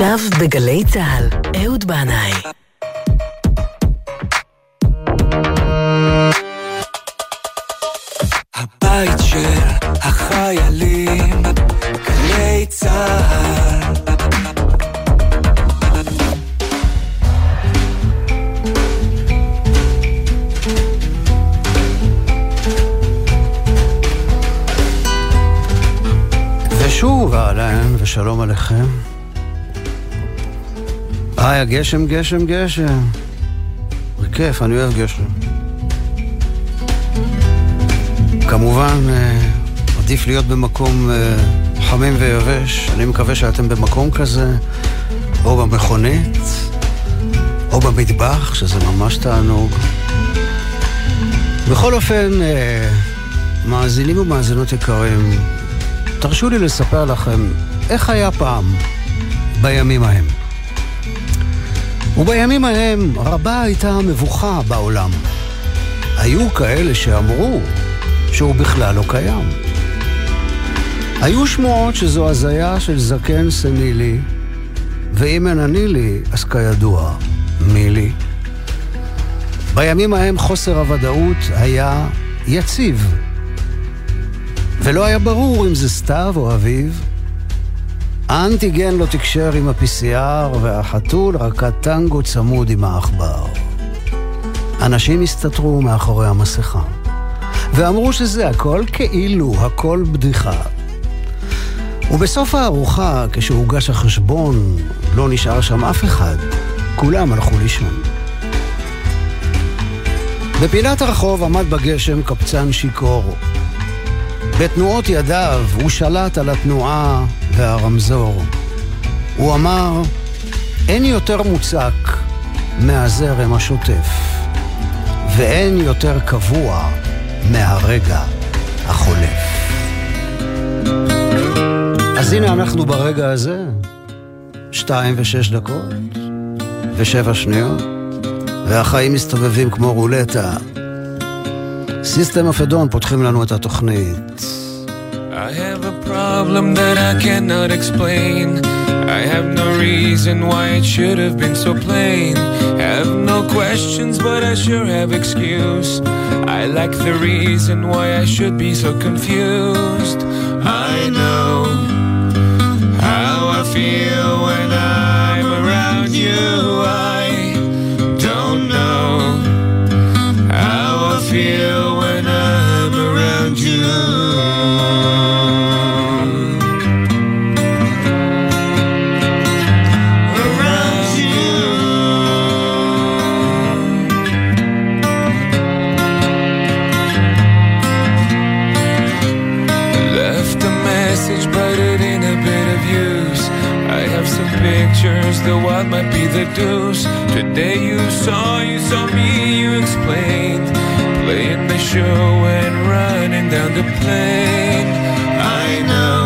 עכשיו בגלי צה"ל, אהוד בנאי. הבית של החיילים, גלי צה"ל. ושוב, אהלן ושלום עליכם. הגשם, גשם, גשם. זה כיף, אני אוהב גשם. כמובן, אה, עדיף להיות במקום אה, חמים ויבש. אני מקווה שאתם במקום כזה, או במכונית, או במטבח, שזה ממש תענוג. בכל אופן, אה, מאזינים ומאזינות יקרים, תרשו לי לספר לכם איך היה פעם, בימים ההם. ובימים ההם רבה הייתה מבוכה בעולם. היו כאלה שאמרו שהוא בכלל לא קיים. היו שמועות שזו הזיה של זקן סנילי, ואם אין אני לי, אז כידוע, מי לי? בימים ההם חוסר הוודאות היה יציב. ולא היה ברור אם זה סתיו או אביב. האנטיגן לא תקשר עם ה-PCR, והחתול רקד טנגו צמוד עם העכבר. אנשים הסתתרו מאחורי המסכה, ואמרו שזה הכל כאילו, הכל בדיחה. ובסוף הארוחה, כשהוגש החשבון, לא נשאר שם אף אחד. כולם הלכו לישון. בפינת הרחוב עמד בגשם קבצן שיכור. בתנועות ידיו הוא שלט על התנועה והרמזור. הוא אמר, אין יותר מוצק מהזרם השוטף, ואין יותר קבוע מהרגע החולף. אז הנה אנחנו ברגע הזה, שתיים ושש דקות, ושבע שניות, והחיים מסתובבים כמו רולטה. סיסטם אפדון פותחים לנו את התוכנית. I have a problem that I cannot explain. I have no reason why it should have been so plain. Have no questions, but I sure have excuse. I lack the reason why I should be so confused. I know how I feel when I'm around you. I Today you saw, you saw me, you explained. Playing the show and running down the plane. I know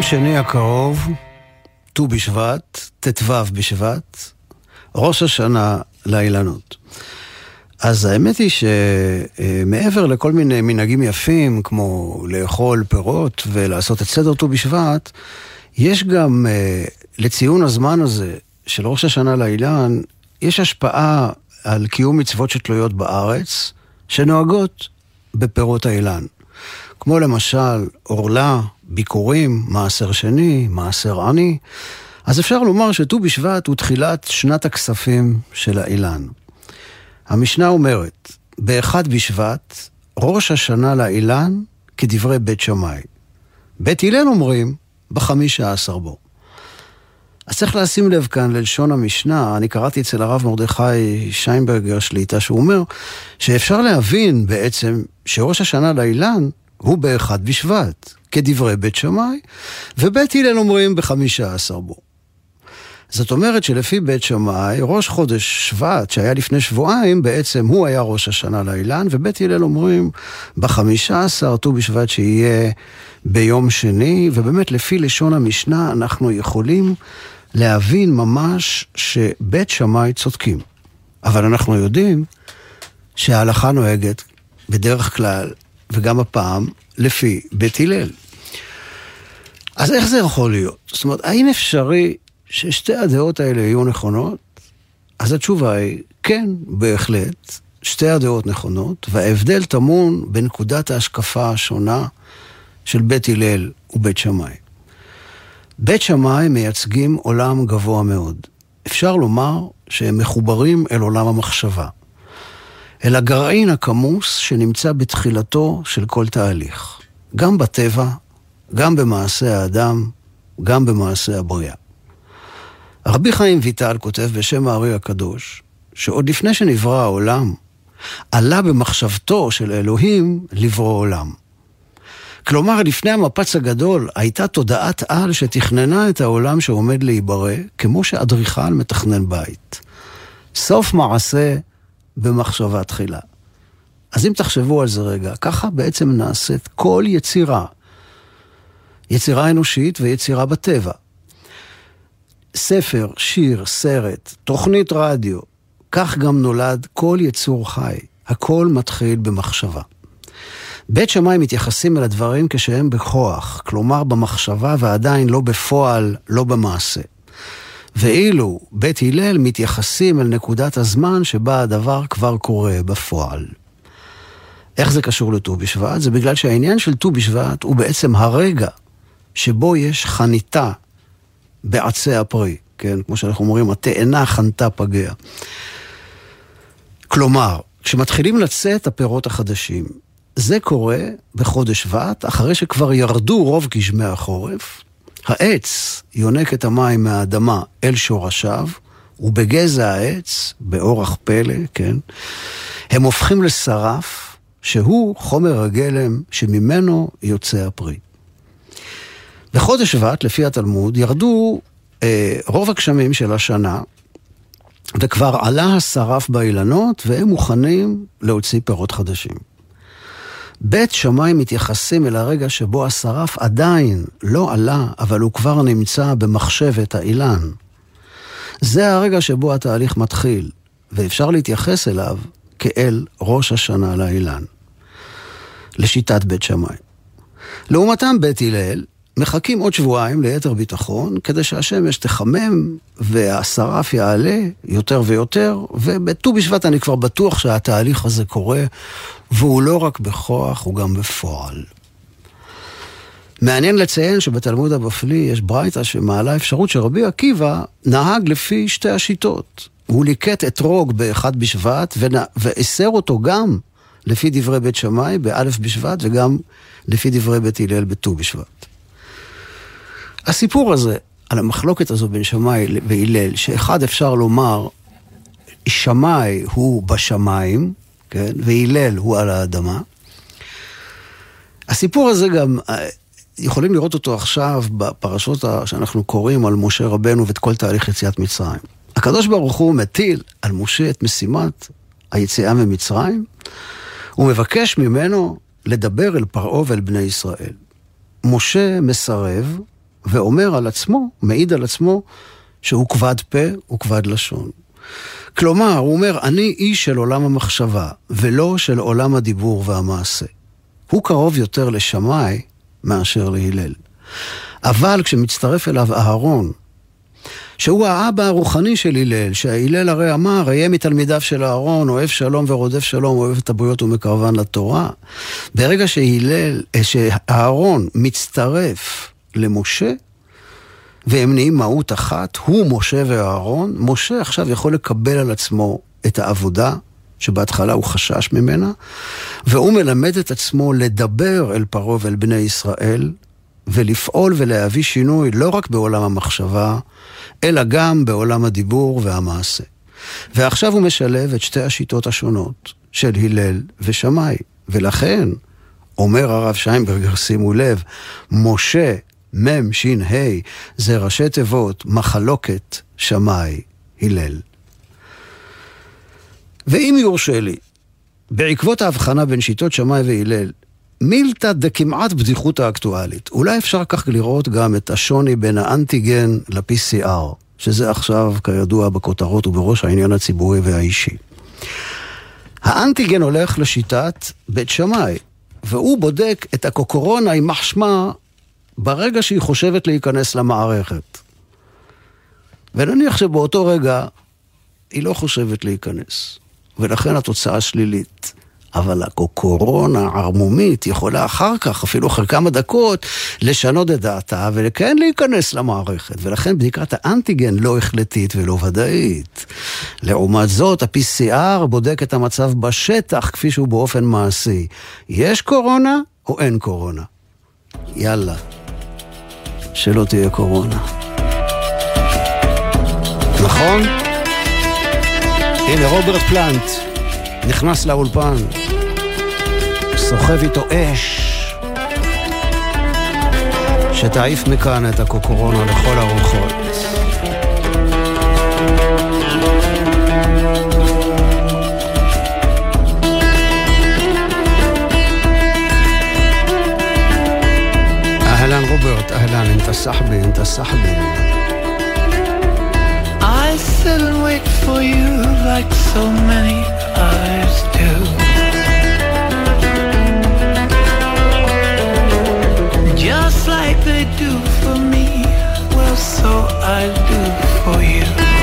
ביום שני הקרוב, ט"ו בשבט, ט"ו בשבט, ראש השנה לאילנות. אז האמת היא שמעבר לכל מיני מנהגים יפים, כמו לאכול פירות ולעשות את סדר ט"ו בשבט, יש גם אה, לציון הזמן הזה של ראש השנה לאילן, יש השפעה על קיום מצוות שתלויות בארץ, שנוהגות בפירות האילן. כמו למשל עורלה, ביקורים, מעשר שני, מעשר עני. אז אפשר לומר שט"ו בשבט הוא תחילת שנת הכספים של האילן. המשנה אומרת, באחד בשבט, ראש השנה לאילן כדברי בית שמאי. בית הלל אומרים, בחמישה עשר בו. אז צריך לשים לב כאן ללשון המשנה, אני קראתי אצל הרב מרדכי שיינברגר שליטה, שהוא אומר שאפשר להבין בעצם שראש השנה לאילן הוא באחד בשבט, כדברי בית שמאי, ובית הלל אומרים בחמישה עשר בו. זאת אומרת שלפי בית שמאי, ראש חודש שבט, שהיה לפני שבועיים, בעצם הוא היה ראש השנה לאילן, ובית הלל אומרים בחמישה עשר ט"ו בשבט שיהיה ביום שני, ובאמת לפי לשון המשנה אנחנו יכולים להבין ממש שבית שמאי צודקים. אבל אנחנו יודעים שההלכה נוהגת בדרך כלל, וגם הפעם, לפי בית הלל. אז איך זה יכול להיות? זאת אומרת, האם אפשרי ששתי הדעות האלה יהיו נכונות? אז התשובה היא, כן, בהחלט, שתי הדעות נכונות, וההבדל טמון בנקודת ההשקפה השונה של בית הלל ובית שמאי. בית שמאי מייצגים עולם גבוה מאוד. אפשר לומר שהם מחוברים אל עולם המחשבה. אל הגרעין הכמוס שנמצא בתחילתו של כל תהליך. גם בטבע, גם במעשה האדם, גם במעשה הבריאה. רבי חיים ויטל כותב בשם הארי הקדוש, שעוד לפני שנברא העולם, עלה במחשבתו של אלוהים לברוא עולם. כלומר, לפני המפץ הגדול הייתה תודעת על שתכננה את העולם שעומד להיברא, כמו שאדריכל מתכנן בית. סוף מעשה במחשבה תחילה. אז אם תחשבו על זה רגע, ככה בעצם נעשית כל יצירה. יצירה אנושית ויצירה בטבע. ספר, שיר, סרט, תוכנית רדיו, כך גם נולד כל יצור חי. הכל מתחיל במחשבה. בית שמאי מתייחסים אל הדברים כשהם בכוח, כלומר במחשבה ועדיין לא בפועל, לא במעשה. ואילו בית הלל מתייחסים אל נקודת הזמן שבה הדבר כבר קורה בפועל. איך זה קשור לט"ו בשבט? זה בגלל שהעניין של ט"ו בשבט הוא בעצם הרגע שבו יש חניתה בעצי הפרי, כן? כמו שאנחנו אומרים, התאנה חנתה פגע. כלומר, כשמתחילים לצאת הפירות החדשים, זה קורה בחודש שבט, אחרי שכבר ירדו רוב גשמי החורף, העץ יונק את המים מהאדמה אל שורשיו, ובגזע העץ, באורח פלא, כן, הם הופכים לשרף, שהוא חומר הגלם שממנו יוצא הפרי. בחודש שבט, לפי התלמוד, ירדו אה, רוב הגשמים של השנה, וכבר עלה השרף באילנות, והם מוכנים להוציא פירות חדשים. בית שמאי מתייחסים אל הרגע שבו השרף עדיין לא עלה, אבל הוא כבר נמצא במחשבת האילן. זה הרגע שבו התהליך מתחיל, ואפשר להתייחס אליו כאל ראש השנה לאילן. לשיטת בית שמאי. לעומתם בית הלל מחכים עוד שבועיים ליתר ביטחון, כדי שהשמש תחמם והשרף יעלה יותר ויותר, ובט"ו בשבט אני כבר בטוח שהתהליך הזה קורה, והוא לא רק בכוח, הוא גם בפועל. מעניין לציין שבתלמוד הבפלי יש ברייתא שמעלה אפשרות שרבי עקיבא נהג לפי שתי השיטות. הוא ליקט אתרוג באחד בשבט ואיסר אותו גם לפי דברי בית שמאי באלף בשבט וגם לפי דברי בית הלל בט"ו בשבט. הסיפור הזה, על המחלוקת הזו בין שמאי והלל, שאחד אפשר לומר, שמאי הוא בשמיים, כן, והלל הוא על האדמה. הסיפור הזה גם, אה, יכולים לראות אותו עכשיו בפרשות שאנחנו קוראים על משה רבנו ואת כל תהליך יציאת מצרים. הקדוש ברוך הוא מטיל על משה את משימת היציאה ממצרים, הוא מבקש ממנו לדבר אל פרעה ואל בני ישראל. משה מסרב ואומר על עצמו, מעיד על עצמו, שהוא כבד פה וכבד לשון. כלומר, הוא אומר, אני איש של עולם המחשבה, ולא של עולם הדיבור והמעשה. הוא קרוב יותר לשמאי מאשר להלל. אבל כשמצטרף אליו אהרון, שהוא האבא הרוחני של הלל, שההלל הרי אמר, אהיה מתלמידיו של אהרון, אוהב שלום ורודף שלום, אוהב את הבריות ומקרבן לתורה. ברגע שהלל, אה, שאהרון מצטרף למשה, והם נהיים מהות אחת, הוא משה ואהרון, משה עכשיו יכול לקבל על עצמו את העבודה שבהתחלה הוא חשש ממנה, והוא מלמד את עצמו לדבר אל פרעה ואל בני ישראל, ולפעול ולהביא שינוי לא רק בעולם המחשבה, אלא גם בעולם הדיבור והמעשה. ועכשיו הוא משלב את שתי השיטות השונות של הלל ושמאי, ולכן, אומר הרב שיינברגר, שימו לב, משה מ' ש' ה' זה ראשי תיבות מחלוקת שמאי הלל. ואם יורשה לי, בעקבות ההבחנה בין שיטות שמאי והלל, מילתא דכמעט בדיחות האקטואלית. אולי אפשר כך לראות גם את השוני בין האנטיגן ל-PCR, שזה עכשיו, כידוע, בכותרות ובראש העניין הציבורי והאישי. האנטיגן הולך לשיטת בית שמאי, והוא בודק את הקוקורונה, יימח שמה, ברגע שהיא חושבת להיכנס למערכת. ונניח שבאותו רגע היא לא חושבת להיכנס, ולכן התוצאה שלילית. אבל הקורונה ערמומית יכולה אחר כך, אפילו אחרי כמה דקות, לשנות את דעתה וכן להיכנס למערכת. ולכן בדיקת האנטיגן לא החלטית ולא ודאית. לעומת זאת, ה-PCR בודק את המצב בשטח כפי שהוא באופן מעשי. יש קורונה או אין קורונה? יאללה, שלא תהיה קורונה. נכון? הנה רוברט פלנט. נכנס לאולפן, סוחב איתו אש, שתעיף מכאן את הקוקורונה לכל הרוחות. روبرت اهلا انت السحبي انت السحبي I sit and wait for you like so many others do. Just like they do for me, well so I do for you.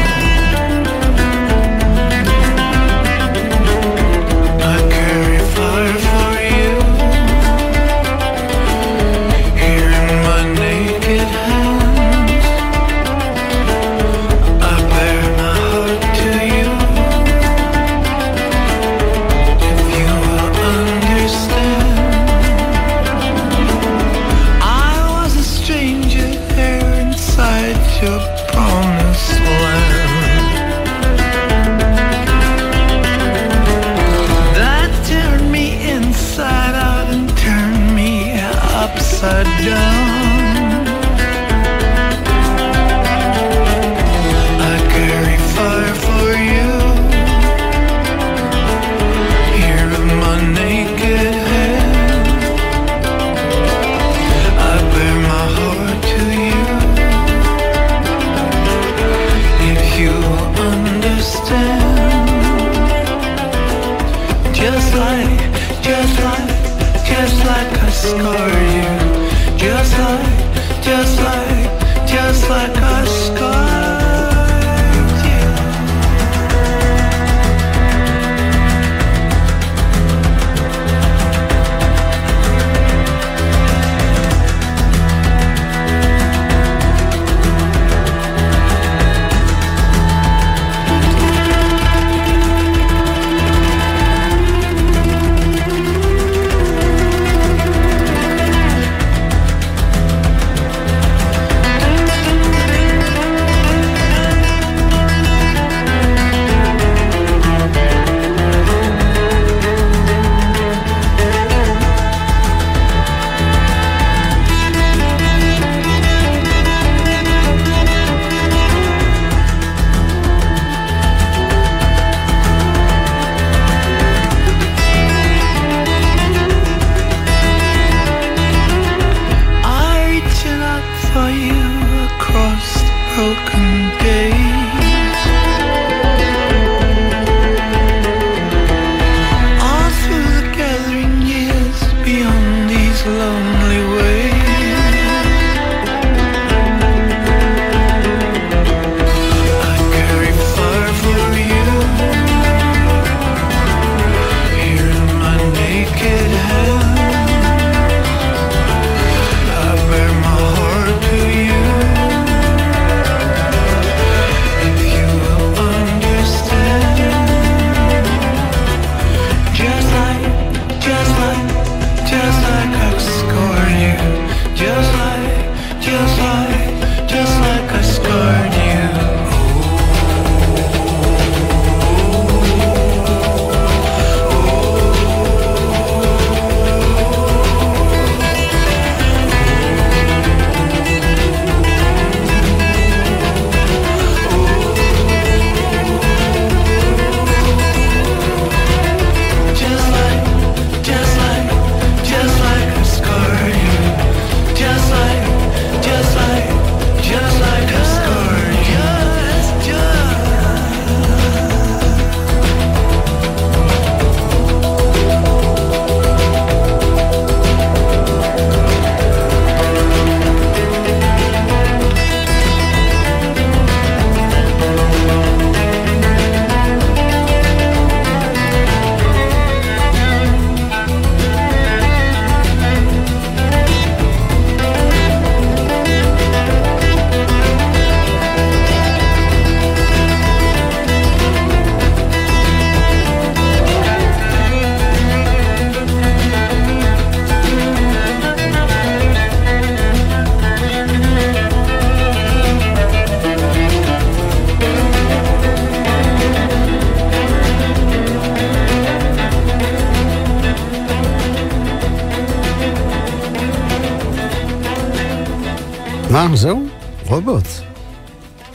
מה, זהו? רוברט,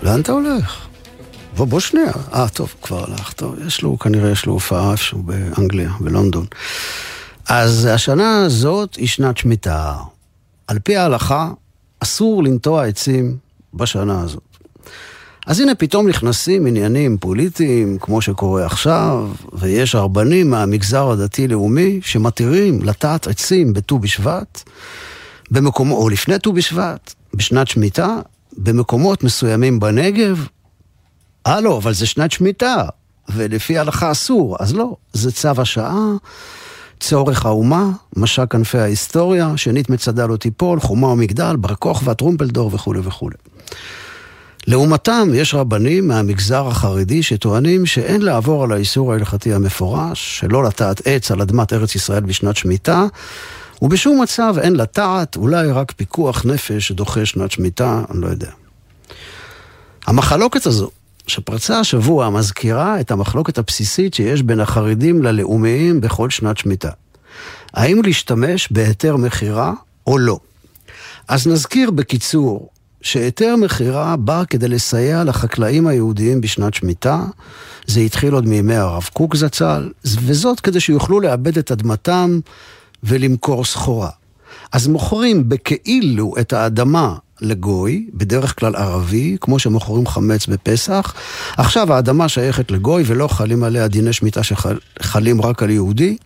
לאן אתה הולך? בוא, בוא שנייה. אה, טוב, כבר הלך. טוב, יש לו, כנראה יש לו הופעה איפשהו באנגליה, בלונדון. אז השנה הזאת היא שנת שמיטה. על פי ההלכה, אסור לנטוע עצים בשנה הזאת. אז הנה פתאום נכנסים עניינים פוליטיים, כמו שקורה עכשיו, ויש רבנים מהמגזר הדתי-לאומי שמתירים לטעת עצים בט"ו בשבט, במקומו, או לפני ט"ו בשבט, בשנת שמיטה, במקומות מסוימים בנגב. אה, לא, אבל זה שנת שמיטה, ולפי ההלכה אסור. אז לא, זה צו השעה, צורך האומה, משק כנפי ההיסטוריה, שנית מצדה לא תיפול, חומה ומגדל, בר כוכבא, טרומפלדור וכולי וכולי. לעומתם, יש רבנים מהמגזר החרדי שטוענים שאין לעבור על האיסור ההלכתי המפורש, שלא לטעת עץ על אדמת ארץ ישראל בשנת שמיטה, ובשום מצב אין לטעת, אולי רק פיקוח נפש דוחה שנת שמיטה, אני לא יודע. המחלוקת הזו, שפרצה השבוע, מזכירה את המחלוקת הבסיסית שיש בין החרדים ללאומיים בכל שנת שמיטה. האם להשתמש בהיתר מכירה או לא? אז נזכיר בקיצור שהיתר מכירה בא כדי לסייע לחקלאים היהודיים בשנת שמיטה. זה התחיל עוד מימי הרב קוק זצ"ל, וזאת כדי שיוכלו לאבד את אדמתם ולמכור סחורה. אז מוכרים בכאילו את האדמה לגוי, בדרך כלל ערבי, כמו שמוכרים חמץ בפסח. עכשיו האדמה שייכת לגוי ולא חלים עליה דיני שמיטה שחלים רק על יהודי.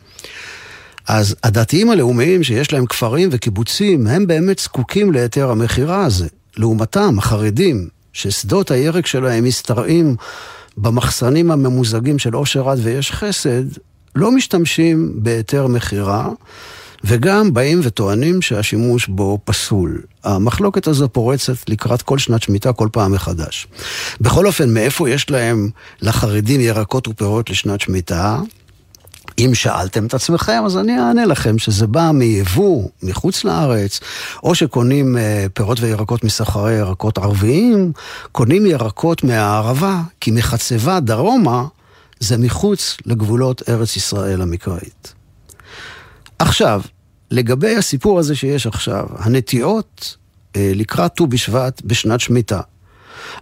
אז הדתיים הלאומיים שיש להם כפרים וקיבוצים, הם באמת זקוקים להיתר המכירה הזה. לעומתם, החרדים, ששדות הירק שלהם משתרעים במחסנים הממוזגים של עושר עד ויש חסד, לא משתמשים בהיתר מכירה, וגם באים וטוענים שהשימוש בו פסול. המחלוקת הזו פורצת לקראת כל שנת שמיטה כל פעם מחדש. בכל אופן, מאיפה יש להם לחרדים ירקות ופירות לשנת שמיטה? אם שאלתם את עצמכם, אז אני אענה לכם שזה בא מיבוא מחוץ לארץ, או שקונים פירות וירקות מסחרי ירקות ערביים, קונים ירקות מהערבה, כי מחצבה דרומה זה מחוץ לגבולות ארץ ישראל המקראית. עכשיו, לגבי הסיפור הזה שיש עכשיו, הנטיעות אה, לקראת ט"ו בשבט בשנת שמיטה.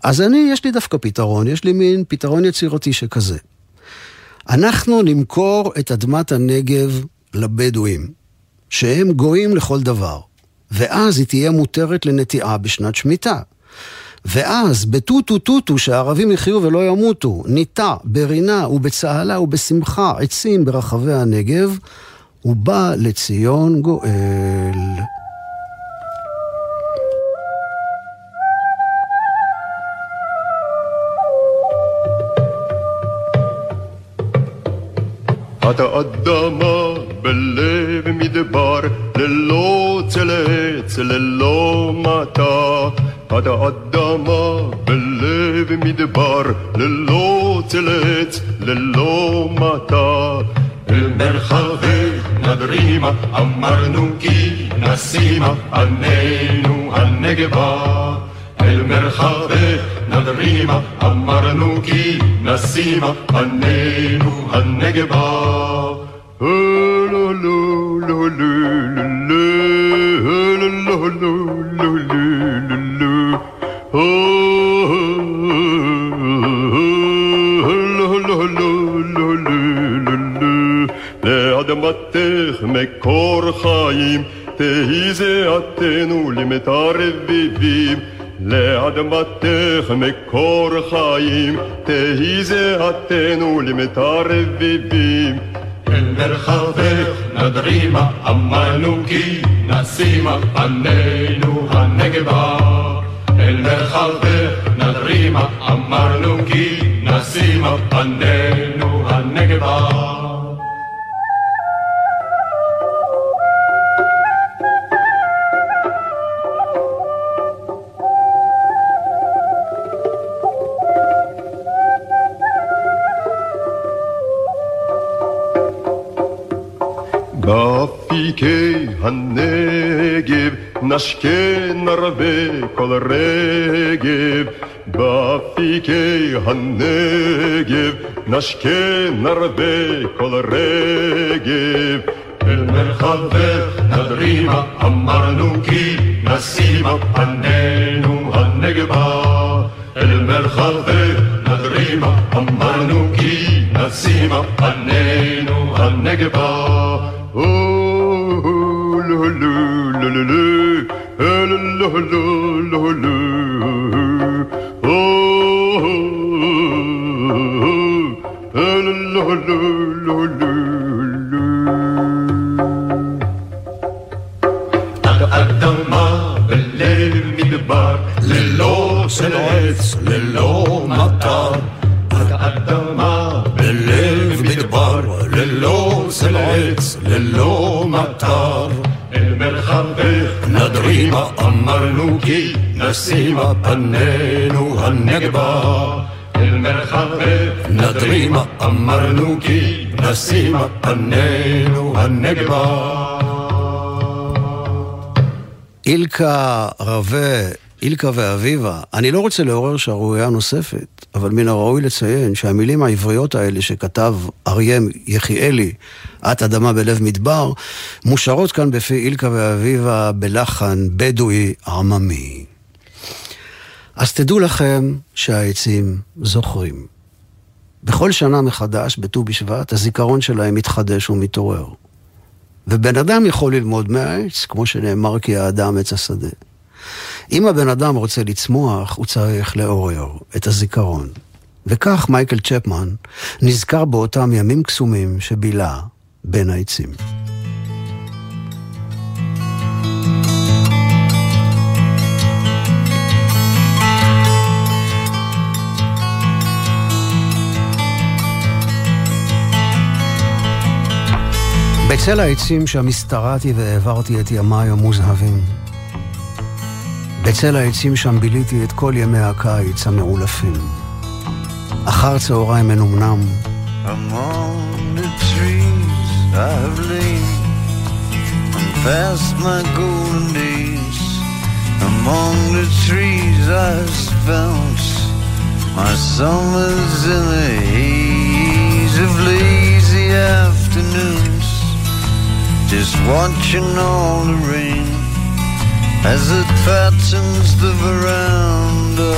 אז אני, יש לי דווקא פתרון, יש לי מין פתרון יצירתי שכזה. אנחנו נמכור את אדמת הנגב לבדואים, שהם גויים לכל דבר, ואז היא תהיה מותרת לנטיעה בשנת שמיטה. ואז בטוטו טוטו שהערבים יחיו ולא ימותו, ניטע ברינה ובצהלה ובשמחה עצים ברחבי הנגב, ובא לציון גואל. את האדמה בלב מדבר, ללא מטה. בלב מדבר, ללא צלץ, أتقدم بالليل مدبر للو تلت للو متى المرخفي ندريمة أمرنو كي نسيما أنينو النجبة المرخفي ندريمة أمرنو كي نسيما أنينو النجبة لولو لولو لولو لولو לאדמתך מקור חיים, תהי זיעתנו למטר רביבים. לאדמתך מקור חיים, תהי זיעתנו למטר רביבים. אל מרחבך נדרימה, אמרנו כי נשימה, פנינו הנגבה. من الخلق نضريمة عمر نبكي نسيمة غنينوها النقبة بقى فيكي هالنجب נשקה נרבה כל רגב באפיקי הנגב נשקה נרבה כל רגב אל מרחבך נדרימה אמרנו כי נשימה פנינו הנגבה אל מרחבך נדרימה אמרנו כי נשימה פנינו הנגבה אדמה للو سلعت للو مطار נחבר, נדרימה אמרנו כי נשימה פנינו הנגבה. אל מרחבה נדרימה אמרנו כי נשימה פנינו הנגבה. אילקה רווה אילקה ואביבה, אני לא רוצה לעורר שערורייה נוספת, אבל מן הראוי לציין שהמילים העבריות האלה שכתב אריה יחיאלי, את אדמה בלב מדבר, מושרות כאן בפי אילקה ואביבה בלחן בדואי עממי. אז תדעו לכם שהעצים זוכרים. בכל שנה מחדש, בט"ו בשבט, הזיכרון שלהם מתחדש ומתעורר. ובן אדם יכול ללמוד מהעץ, כמו שנאמר כי האדם עץ השדה. אם הבן אדם רוצה לצמוח, הוא צריך לעורר את הזיכרון. וכך מייקל צ'פמן נזכר באותם ימים קסומים שבילה בין העצים. בצל העצים שם השתרעתי והעברתי את ימיי המוזהבים. בצל העצים שם ביליתי את כל ימי הקיץ המעולפים. אחר צהריים מנומנם. Past my golden days. Among the trees I have spent my summers in the haze of lazy afternoons. Just watching all the rain as it patterns the veranda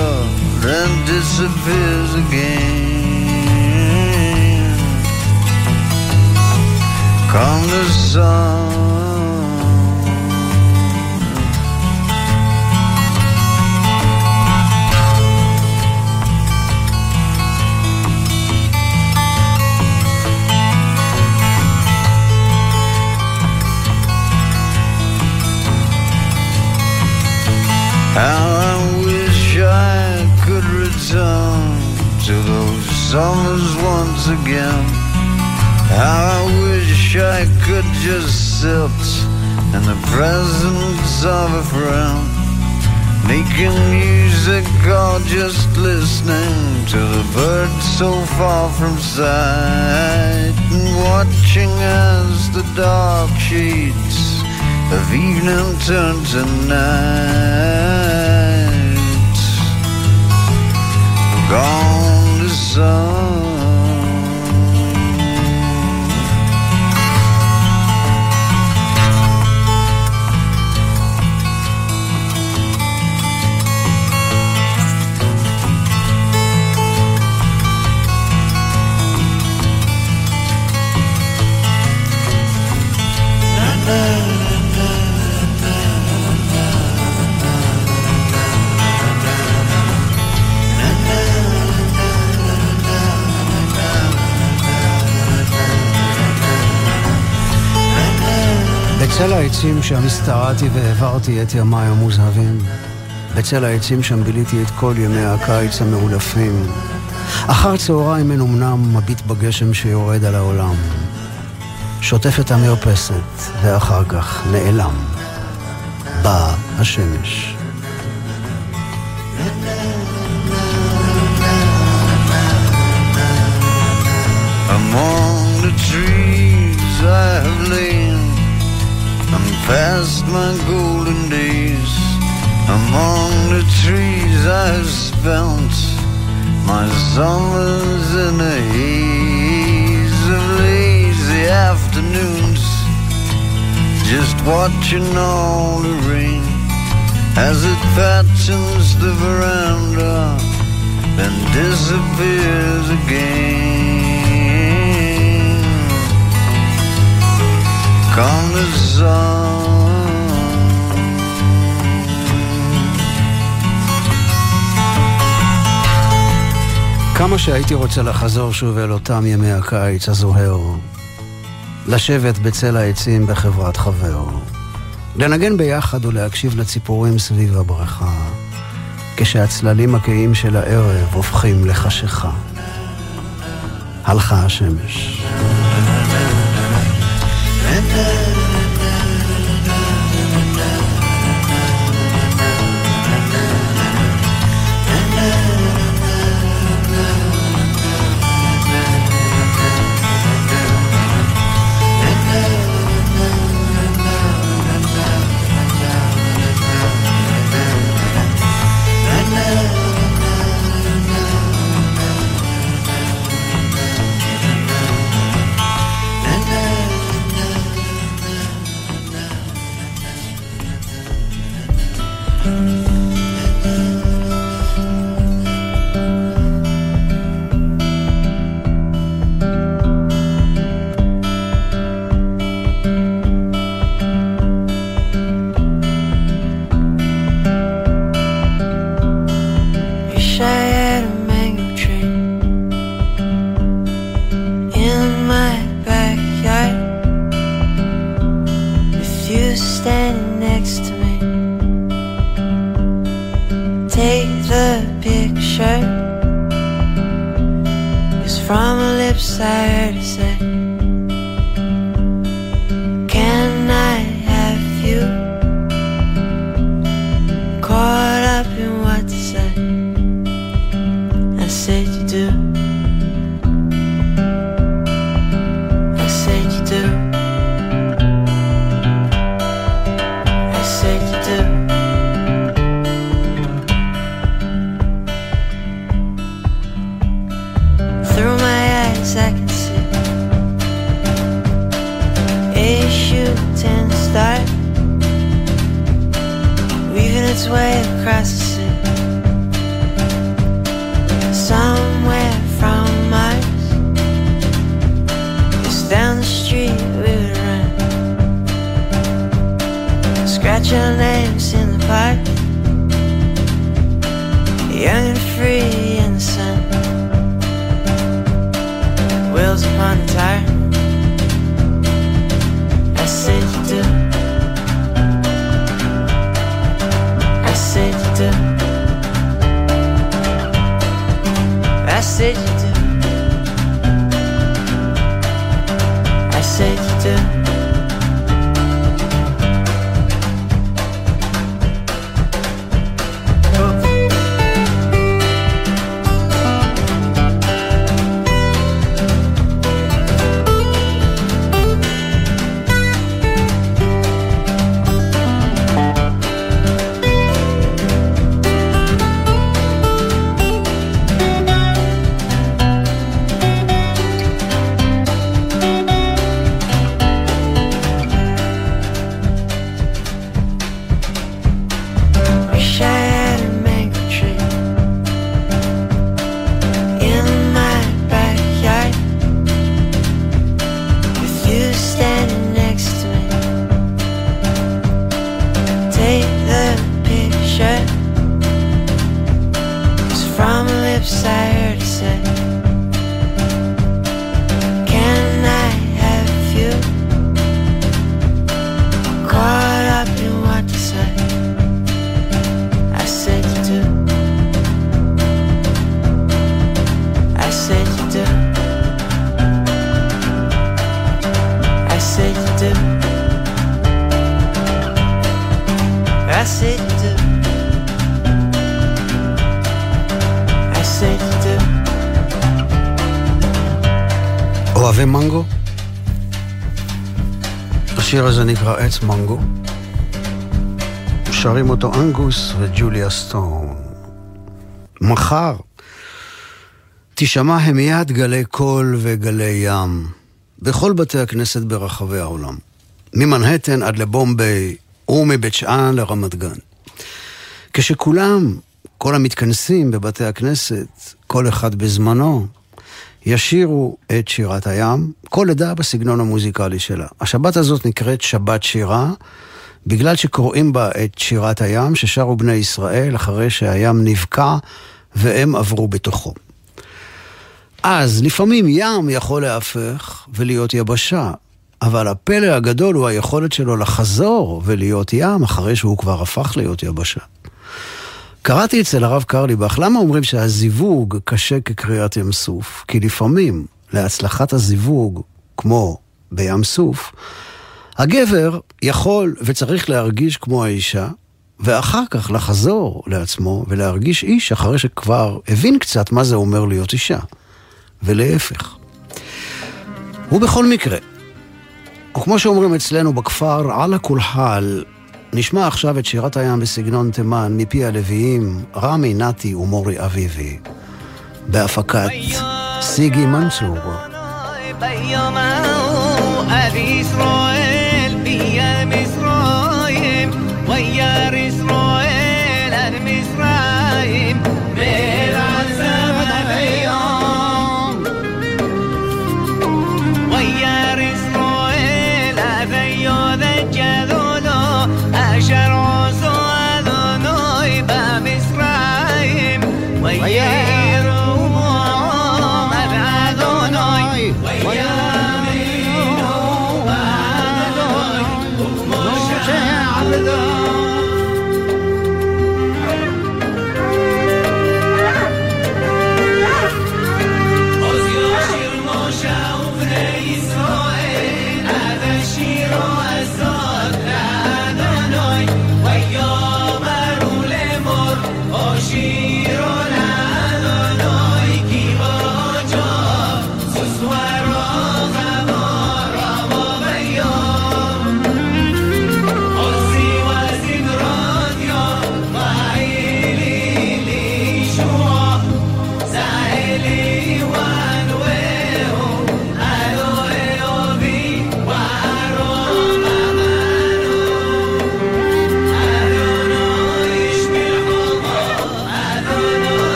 and disappears again. Come the sun, How I wish I could return to those summers once again. How I wish I could just sit in the presence of a friend. Making music or just listening to the birds so far from sight And watching as the dark sheets of evening turn to night Gone to sun. העצים שם השתרעתי והעברתי את ימיי המוזהבים. בצל העצים שם ביליתי את כל ימי הקיץ המאולפים. אחר צהריים אין אמנם מביט בגשם שיורד על העולם. שוטף את המרפסת, ואחר כך נעלם. באה השמש. Among the trees I have lain and past my golden days. Among the trees I have spent my summers in a haze of lazy afternoons, just watching all the rain as it patterns the veranda, then disappears again. The sun. כמה שהייתי רוצה לחזור שוב אל אותם ימי הקיץ הזוהר, לשבת בצל העצים בחברת חבר, לנגן ביחד ולהקשיב לציפורים סביב הבריכה, כשהצללים הכהים של הערב הופכים לחשיכה. הלכה השמש. another השיר הזה נקרא עץ מנגו. שרים אותו אנגוס וג'וליה סטון. מחר תשמע המיית גלי קול וגלי ים בכל בתי הכנסת ברחבי העולם. ממנהטן עד לבומביי ומבית שאן לרמת גן. כשכולם, כל המתכנסים בבתי הכנסת, כל אחד בזמנו, ישירו את שירת הים, כל עדה בסגנון המוזיקלי שלה. השבת הזאת נקראת שבת שירה, בגלל שקוראים בה את שירת הים ששרו בני ישראל אחרי שהים נבקע והם עברו בתוכו. אז לפעמים ים יכול להפך ולהיות יבשה, אבל הפלא הגדול הוא היכולת שלו לחזור ולהיות ים אחרי שהוא כבר הפך להיות יבשה. קראתי אצל הרב קרליבך, למה אומרים שהזיווג קשה כקריאת ים סוף? כי לפעמים, להצלחת הזיווג, כמו בים סוף, הגבר יכול וצריך להרגיש כמו האישה, ואחר כך לחזור לעצמו ולהרגיש איש אחרי שכבר הבין קצת מה זה אומר להיות אישה. ולהפך. ובכל מקרה, וכמו שאומרים אצלנו בכפר, על הכולחל, נשמע עכשיו את שירת הים בסגנון תימן מפי הלוויים, רמי נתי ומורי אביבי, בהפקת סיגי מנצור.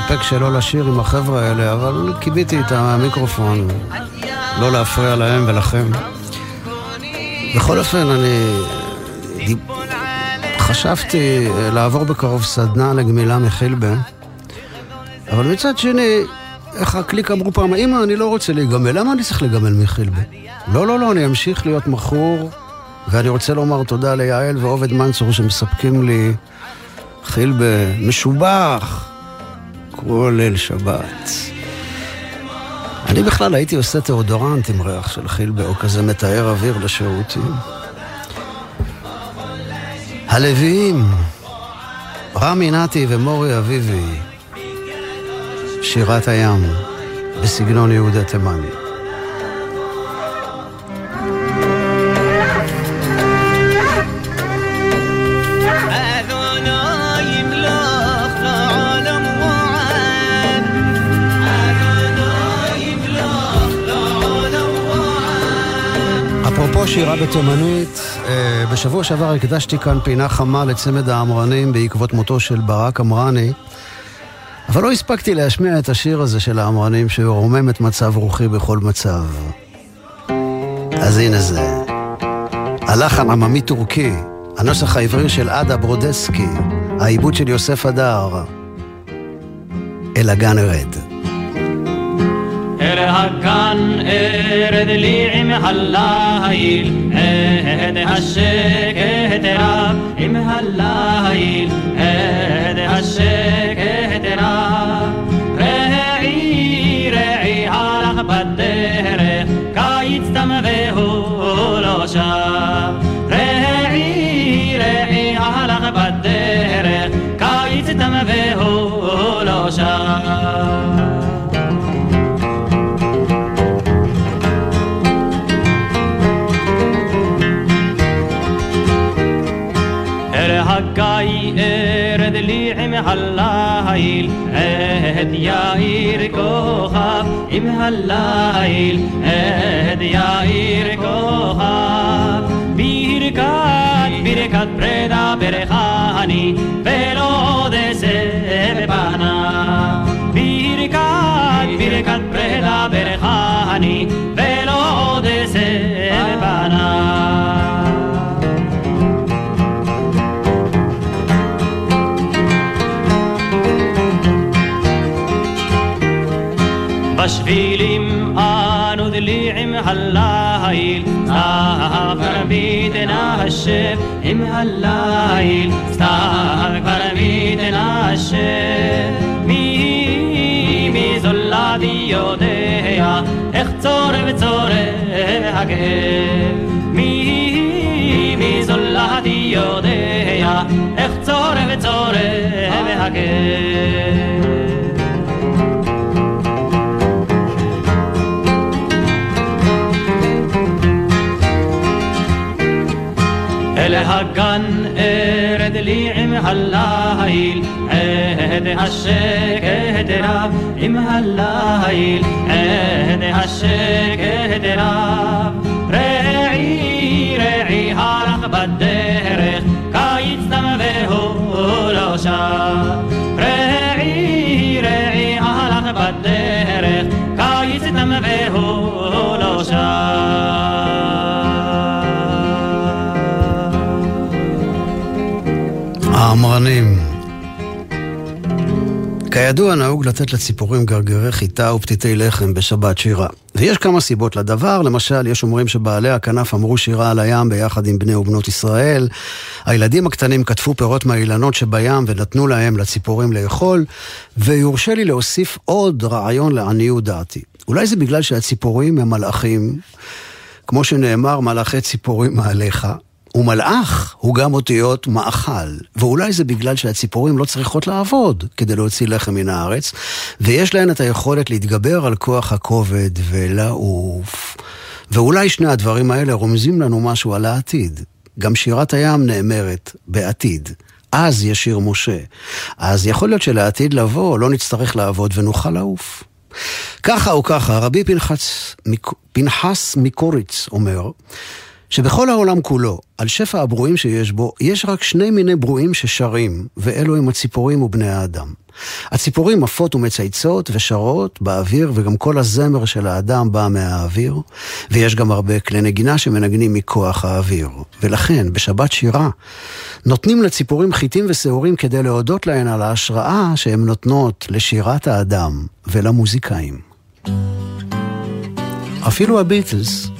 להתאפק שלא לשיר עם החבר'ה האלה, אבל כיביתי את המיקרופון, לא להפריע להם ולכם. בכל אופן, אני חשבתי לעבור בקרוב סדנה לגמילה מחילבה, אבל מצד שני, איך הקליק אמרו פעם, אמא, אני לא רוצה להיגמל, למה אני צריך להיגמל מחילבה? לא, לא, לא, אני אמשיך להיות מכור, ואני רוצה לומר תודה ליעל ועובד מנצור שמספקים לי חילבה משובח כל ליל שבת. אני בכלל הייתי עושה תיאודורנט עם ריח של חילבה, או כזה מתאר אוויר לשירותים. הלוויים, רמי נתי ומורי אביבי, שירת הים, בסגנון יהודה תימני. שירה בתימנית, אה, בשבוע שעבר הקדשתי כאן פינה חמה לצמד האמרנים בעקבות מותו של ברק אמרני, אבל לא הספקתי להשמיע את השיר הזה של האמרנים שרומם את מצב רוחי בכל מצב. אז הנה זה. הלחן עממי טורקי, הנוסח העברי של עדה ברודסקי, העיבוד של יוסף הדר. אל הגן ארד. הגן ארד לי עם הליל, עד השקט רב עם הליל, עד השקט רב. עם הליל, עד יאיר כוכב עם הליל, עד יאיר כוכב. ברכת ברכת פרידה ברכני, ולא עוד אעשה בפניו. ברכת ברכת פרידה ברכני, ולא עוד אעשה בפניו. בשבילים אנו דליעים הליל, סתיו כבר מתנשף עם הליל, סתיו כבר מתנשף. מי מי זולתי יודע איך צורב צורב הכאב. מי מי יודע איך צורב צורב הכאב. אל הגן ארד לי עם הליל, עד השקט רב עם הליל, עד השקט רב. כידוע נהוג לתת לציפורים גרגרי חיטה ופתיתי לחם בשבת שירה. ויש כמה סיבות לדבר, למשל, יש אומרים שבעלי הכנף אמרו שירה על הים ביחד עם בני ובנות ישראל. הילדים הקטנים כתבו פירות מהאילנות שבים ונתנו להם, לציפורים, לאכול. ויורשה לי להוסיף עוד רעיון לעניות דעתי. אולי זה בגלל שהציפורים הם מלאכים, כמו שנאמר, מלאכי ציפורים מעליך. ומלאך הוא גם אותיות מאכל, ואולי זה בגלל שהציפורים לא צריכות לעבוד כדי להוציא לחם מן הארץ, ויש להן את היכולת להתגבר על כוח הכובד ולעוף. ואולי שני הדברים האלה רומזים לנו משהו על העתיד. גם שירת הים נאמרת בעתיד. אז ישיר משה. אז יכול להיות שלעתיד לבוא לא נצטרך לעבוד ונוכל לעוף. ככה או ככה, רבי פנחס, פנחס מקוריץ אומר, שבכל העולם כולו, על שפע הברואים שיש בו, יש רק שני מיני ברואים ששרים, ואלו הם הציפורים ובני האדם. הציפורים עפות ומצייצות ושרות באוויר, וגם כל הזמר של האדם בא מהאוויר, ויש גם הרבה כלי נגינה שמנגנים מכוח האוויר. ולכן, בשבת שירה, נותנים לציפורים חיטים ושעורים כדי להודות להן על ההשראה שהן נותנות לשירת האדם ולמוזיקאים. אפילו הביטלס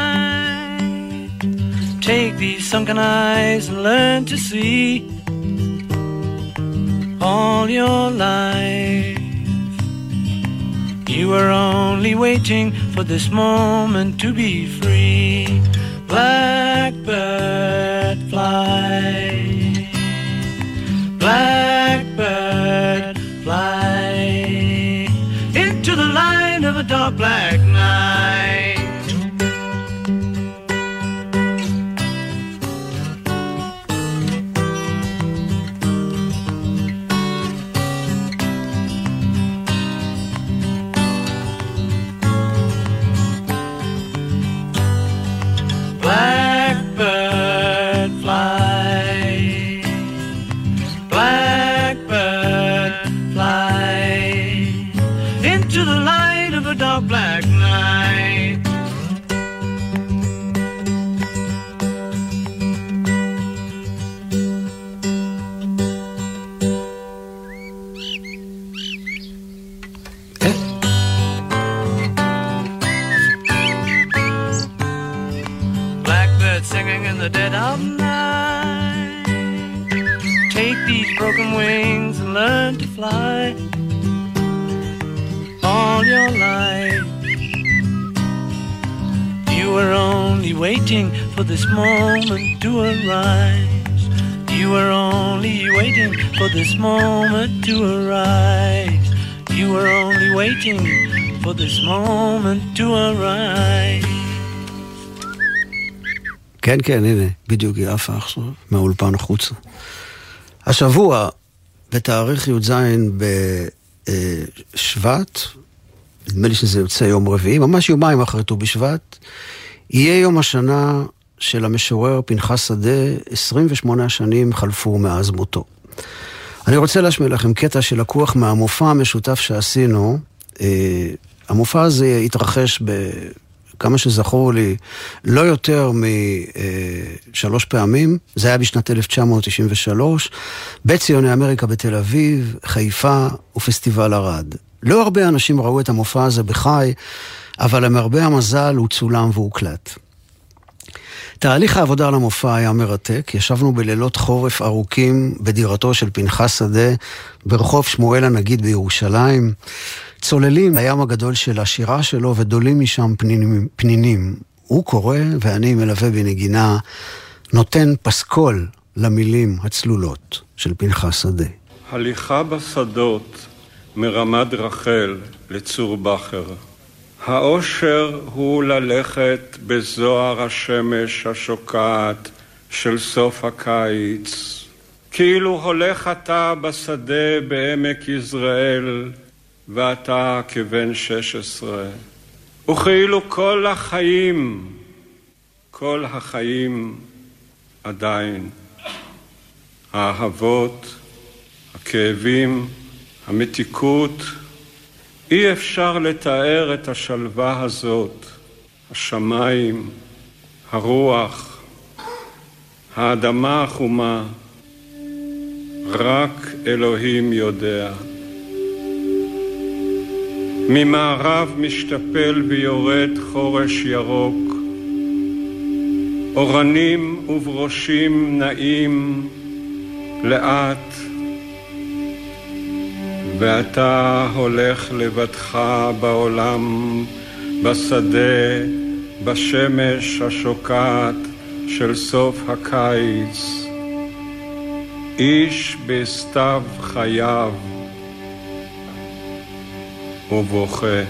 Take these sunken eyes and learn to see all your life. You were only waiting for this moment to be free. Blackbird fly. Blackbird fly into the light of a dark black Take these broken wings and learn to fly all your life. You were only waiting for this moment to arise. You were only waiting for this moment to arise. You were only waiting for this moment to arise. כן, כן, הנה, בדיוק היא עפה עכשיו, מהאולפן החוצה. השבוע, בתאריך י"ז בשבט, נדמה לי שזה יוצא יום רביעי, ממש יומיים אחרי ט"ו בשבט, יהיה יום השנה של המשורר פנחס שדה, 28 שנים חלפו מאז מותו. אני רוצה להשמיע לכם קטע שלקוח מהמופע המשותף שעשינו. אה, המופע הזה התרחש. כמה שזכור לי, לא יותר משלוש פעמים, זה היה בשנת 1993, בציוני אמריקה בתל אביב, חיפה ופסטיבל ערד. לא הרבה אנשים ראו את המופע הזה בחי, אבל למרבה המזל הוא צולם והוקלט. תהליך העבודה על המופע היה מרתק, ישבנו בלילות חורף ארוכים בדירתו של פנחס שדה ברחוב שמואל הנגיד בירושלים. צוללים לים הגדול של השירה שלו ודולים משם פנינים, פנינים. הוא קורא ואני מלווה בנגינה, נותן פסקול למילים הצלולות של פנחס שדה. הליכה בשדות מרמת רחל לצור בכר. האושר הוא ללכת בזוהר השמש השוקעת של סוף הקיץ. כאילו הולך אתה בשדה בעמק יזרעאל, ואתה כבן שש עשרה. וכאילו כל החיים, כל החיים עדיין. האהבות, הכאבים, המתיקות, אי אפשר לתאר את השלווה הזאת, השמיים, הרוח, האדמה החומה, רק אלוהים יודע. ממערב משתפל ויורד חורש ירוק, אורנים וברושים נעים לאט, ואתה הולך לבדך בעולם, בשדה, בשמש השוקעת של סוף הקיץ. איש בסתיו חייו 我不会。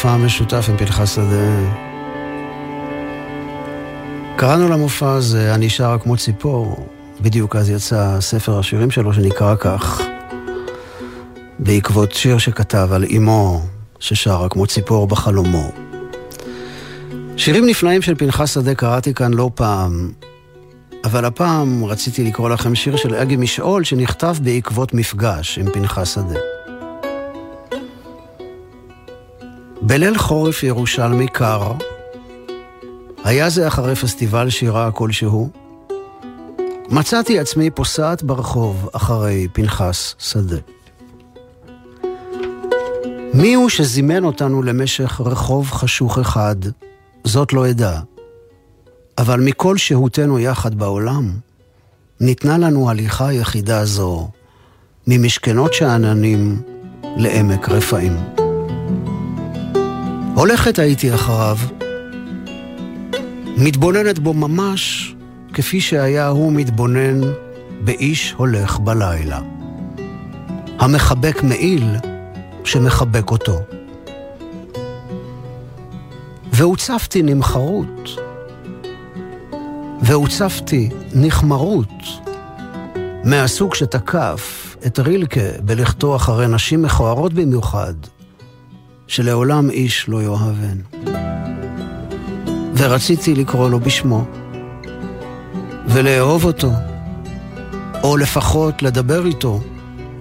מתוך המופע המשותף עם פנחס שדה. קראנו למופע הזה "אני שרה כמו ציפור", בדיוק אז יצא ספר השירים שלו שנקרא כך, בעקבות שיר שכתב על אמו ששרה כמו ציפור בחלומו. שירים נפלאים של פנחס שדה קראתי כאן לא פעם, אבל הפעם רציתי לקרוא לכם שיר של אגי משעול שנכתב בעקבות מפגש עם פנחס שדה. בליל חורף ירושלמי קר, היה זה אחרי פסטיבל שירה כלשהו, מצאתי עצמי פוסעת ברחוב אחרי פנחס שדה. מי הוא שזימן אותנו למשך רחוב חשוך אחד, זאת לא אדע. אבל מכל שהותנו יחד בעולם, ניתנה לנו הליכה יחידה זו, ממשכנות שאננים לעמק רפאים. הולכת הייתי אחריו, מתבוננת בו ממש כפי שהיה הוא מתבונן באיש הולך בלילה. המחבק מעיל שמחבק אותו. והוצפתי נמחרות, והוצפתי נחמרות, מהסוג שתקף את רילקה בלכתו אחרי נשים מכוערות במיוחד, שלעולם איש לא יאהבן. ורציתי לקרוא לו בשמו, ולאהוב אותו, או לפחות לדבר איתו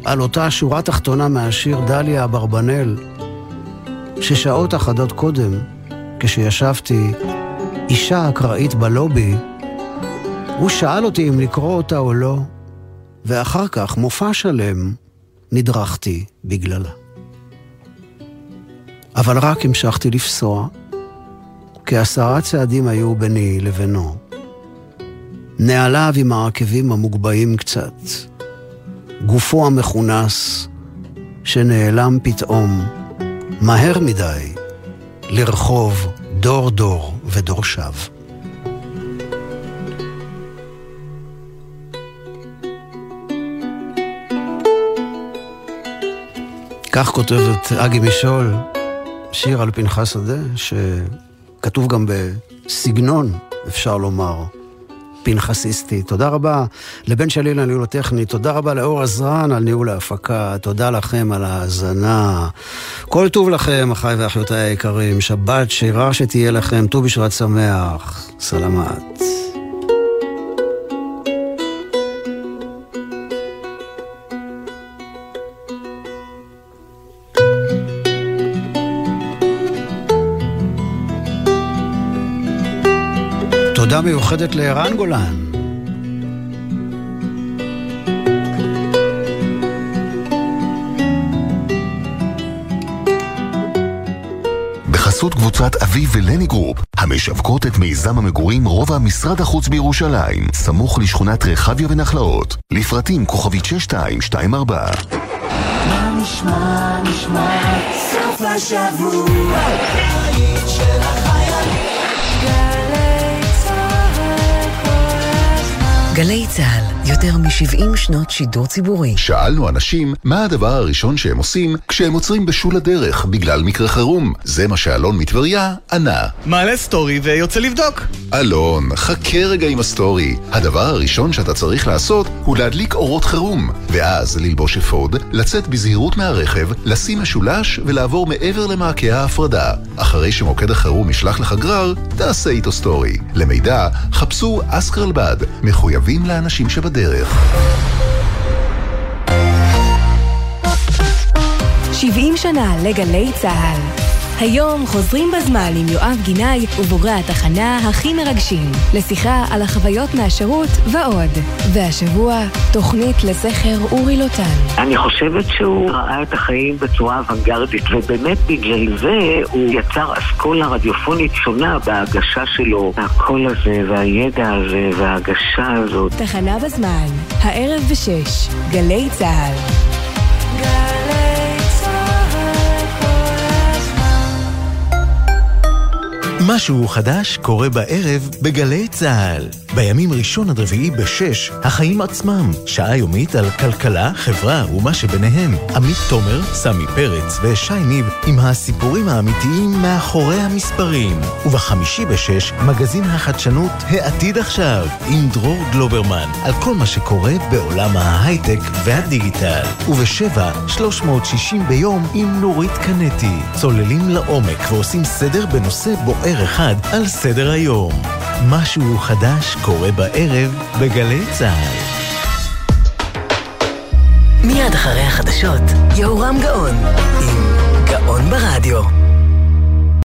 על אותה שורה תחתונה מהשיר דליה אברבנאל, ששעות אחדות קודם, כשישבתי אישה אקראית בלובי, הוא שאל אותי אם לקרוא אותה או לא, ואחר כך, מופע שלם, נדרכתי בגללה. אבל רק המשכתי לפסוע, כעשרה צעדים היו ביני לבינו. נעליו עם העקבים המוגבהים קצת, גופו המכונס, שנעלם פתאום, מהר מדי, לרחוב דור דור ודורשיו. כך כותבת אגי משעול, שיר על פנחס שדה, שכתוב גם בסגנון, אפשר לומר, פנחסיסטי. תודה רבה לבן שלי על הניהול הטכני, תודה רבה לאור עזרן על ניהול ההפקה, תודה לכם על ההאזנה. כל טוב לכם, אחיי ואחיותיי היקרים, שבת שירה שתהיה לכם, ט"ו בשבט שמח, סלמת. תודה מיוחדת לערן גולן. בחסות קבוצת אביב ולני גרופ, המשווקות את מיזם המגורים רובע משרד החוץ בירושלים, סמוך לשכונת רחביה ונחלאות. לפרטים כוכבית 6224. מה נשמע, נשמע, סוף השבוע, גלי צה"ל, יותר מ-70 שנות שידור ציבורי. שאלנו אנשים מה הדבר הראשון שהם עושים כשהם עוצרים בשול הדרך בגלל מקרה חירום. זה מה שאלון מטבריה ענה. מעלה סטורי ויוצא לבדוק. אלון, חכה רגע עם הסטורי. הדבר הראשון שאתה צריך לעשות הוא להדליק אורות חירום, ואז ללבוש אפוד, לצאת בזהירות מהרכב, לשים משולש ולעבור מעבר למעקה ההפרדה. אחרי שמוקד החירום ישלח לך גרר, תעשה איתו סטורי. למידע, חפשו אסקרלבד, מחויבים לאנשים שבדרך. 70 שנה לגלי צה"ל. היום חוזרים בזמן עם יואב גינאי ובוגרי התחנה הכי מרגשים, לשיחה על החוויות מהשירות ועוד. והשבוע, תוכנית לזכר אורי לוטן. אני חושבת שהוא ראה את החיים בצורה אוונגרדית, ובאמת בגלל זה הוא יצר אסכולה רדיופונית שונה בהגשה שלו. הקול הזה, והידע הזה, וההגשה הזאת. תחנה בזמן, הערב בשש, גלי צה"ל. משהו חדש קורה בערב בגלי צה"ל. בימים ראשון עד רביעי בשש, החיים עצמם. שעה יומית על כלכלה, חברה ומה שביניהם. עמית תומר, סמי פרץ ושי ניב עם הסיפורים האמיתיים מאחורי המספרים. ובחמישי בשש, מגזין החדשנות העתיד עכשיו, עם דרור גלוברמן, על כל מה שקורה בעולם ההייטק והדיגיטל. ובשבע, 360 ביום עם נורית קנטי. צוללים לעומק ועושים סדר בנושא בוער אחד על סדר היום. משהו חדש קורה בערב בגלי צה"ל. מיד אחרי החדשות, יהורם גאון, עם גאון ברדיו.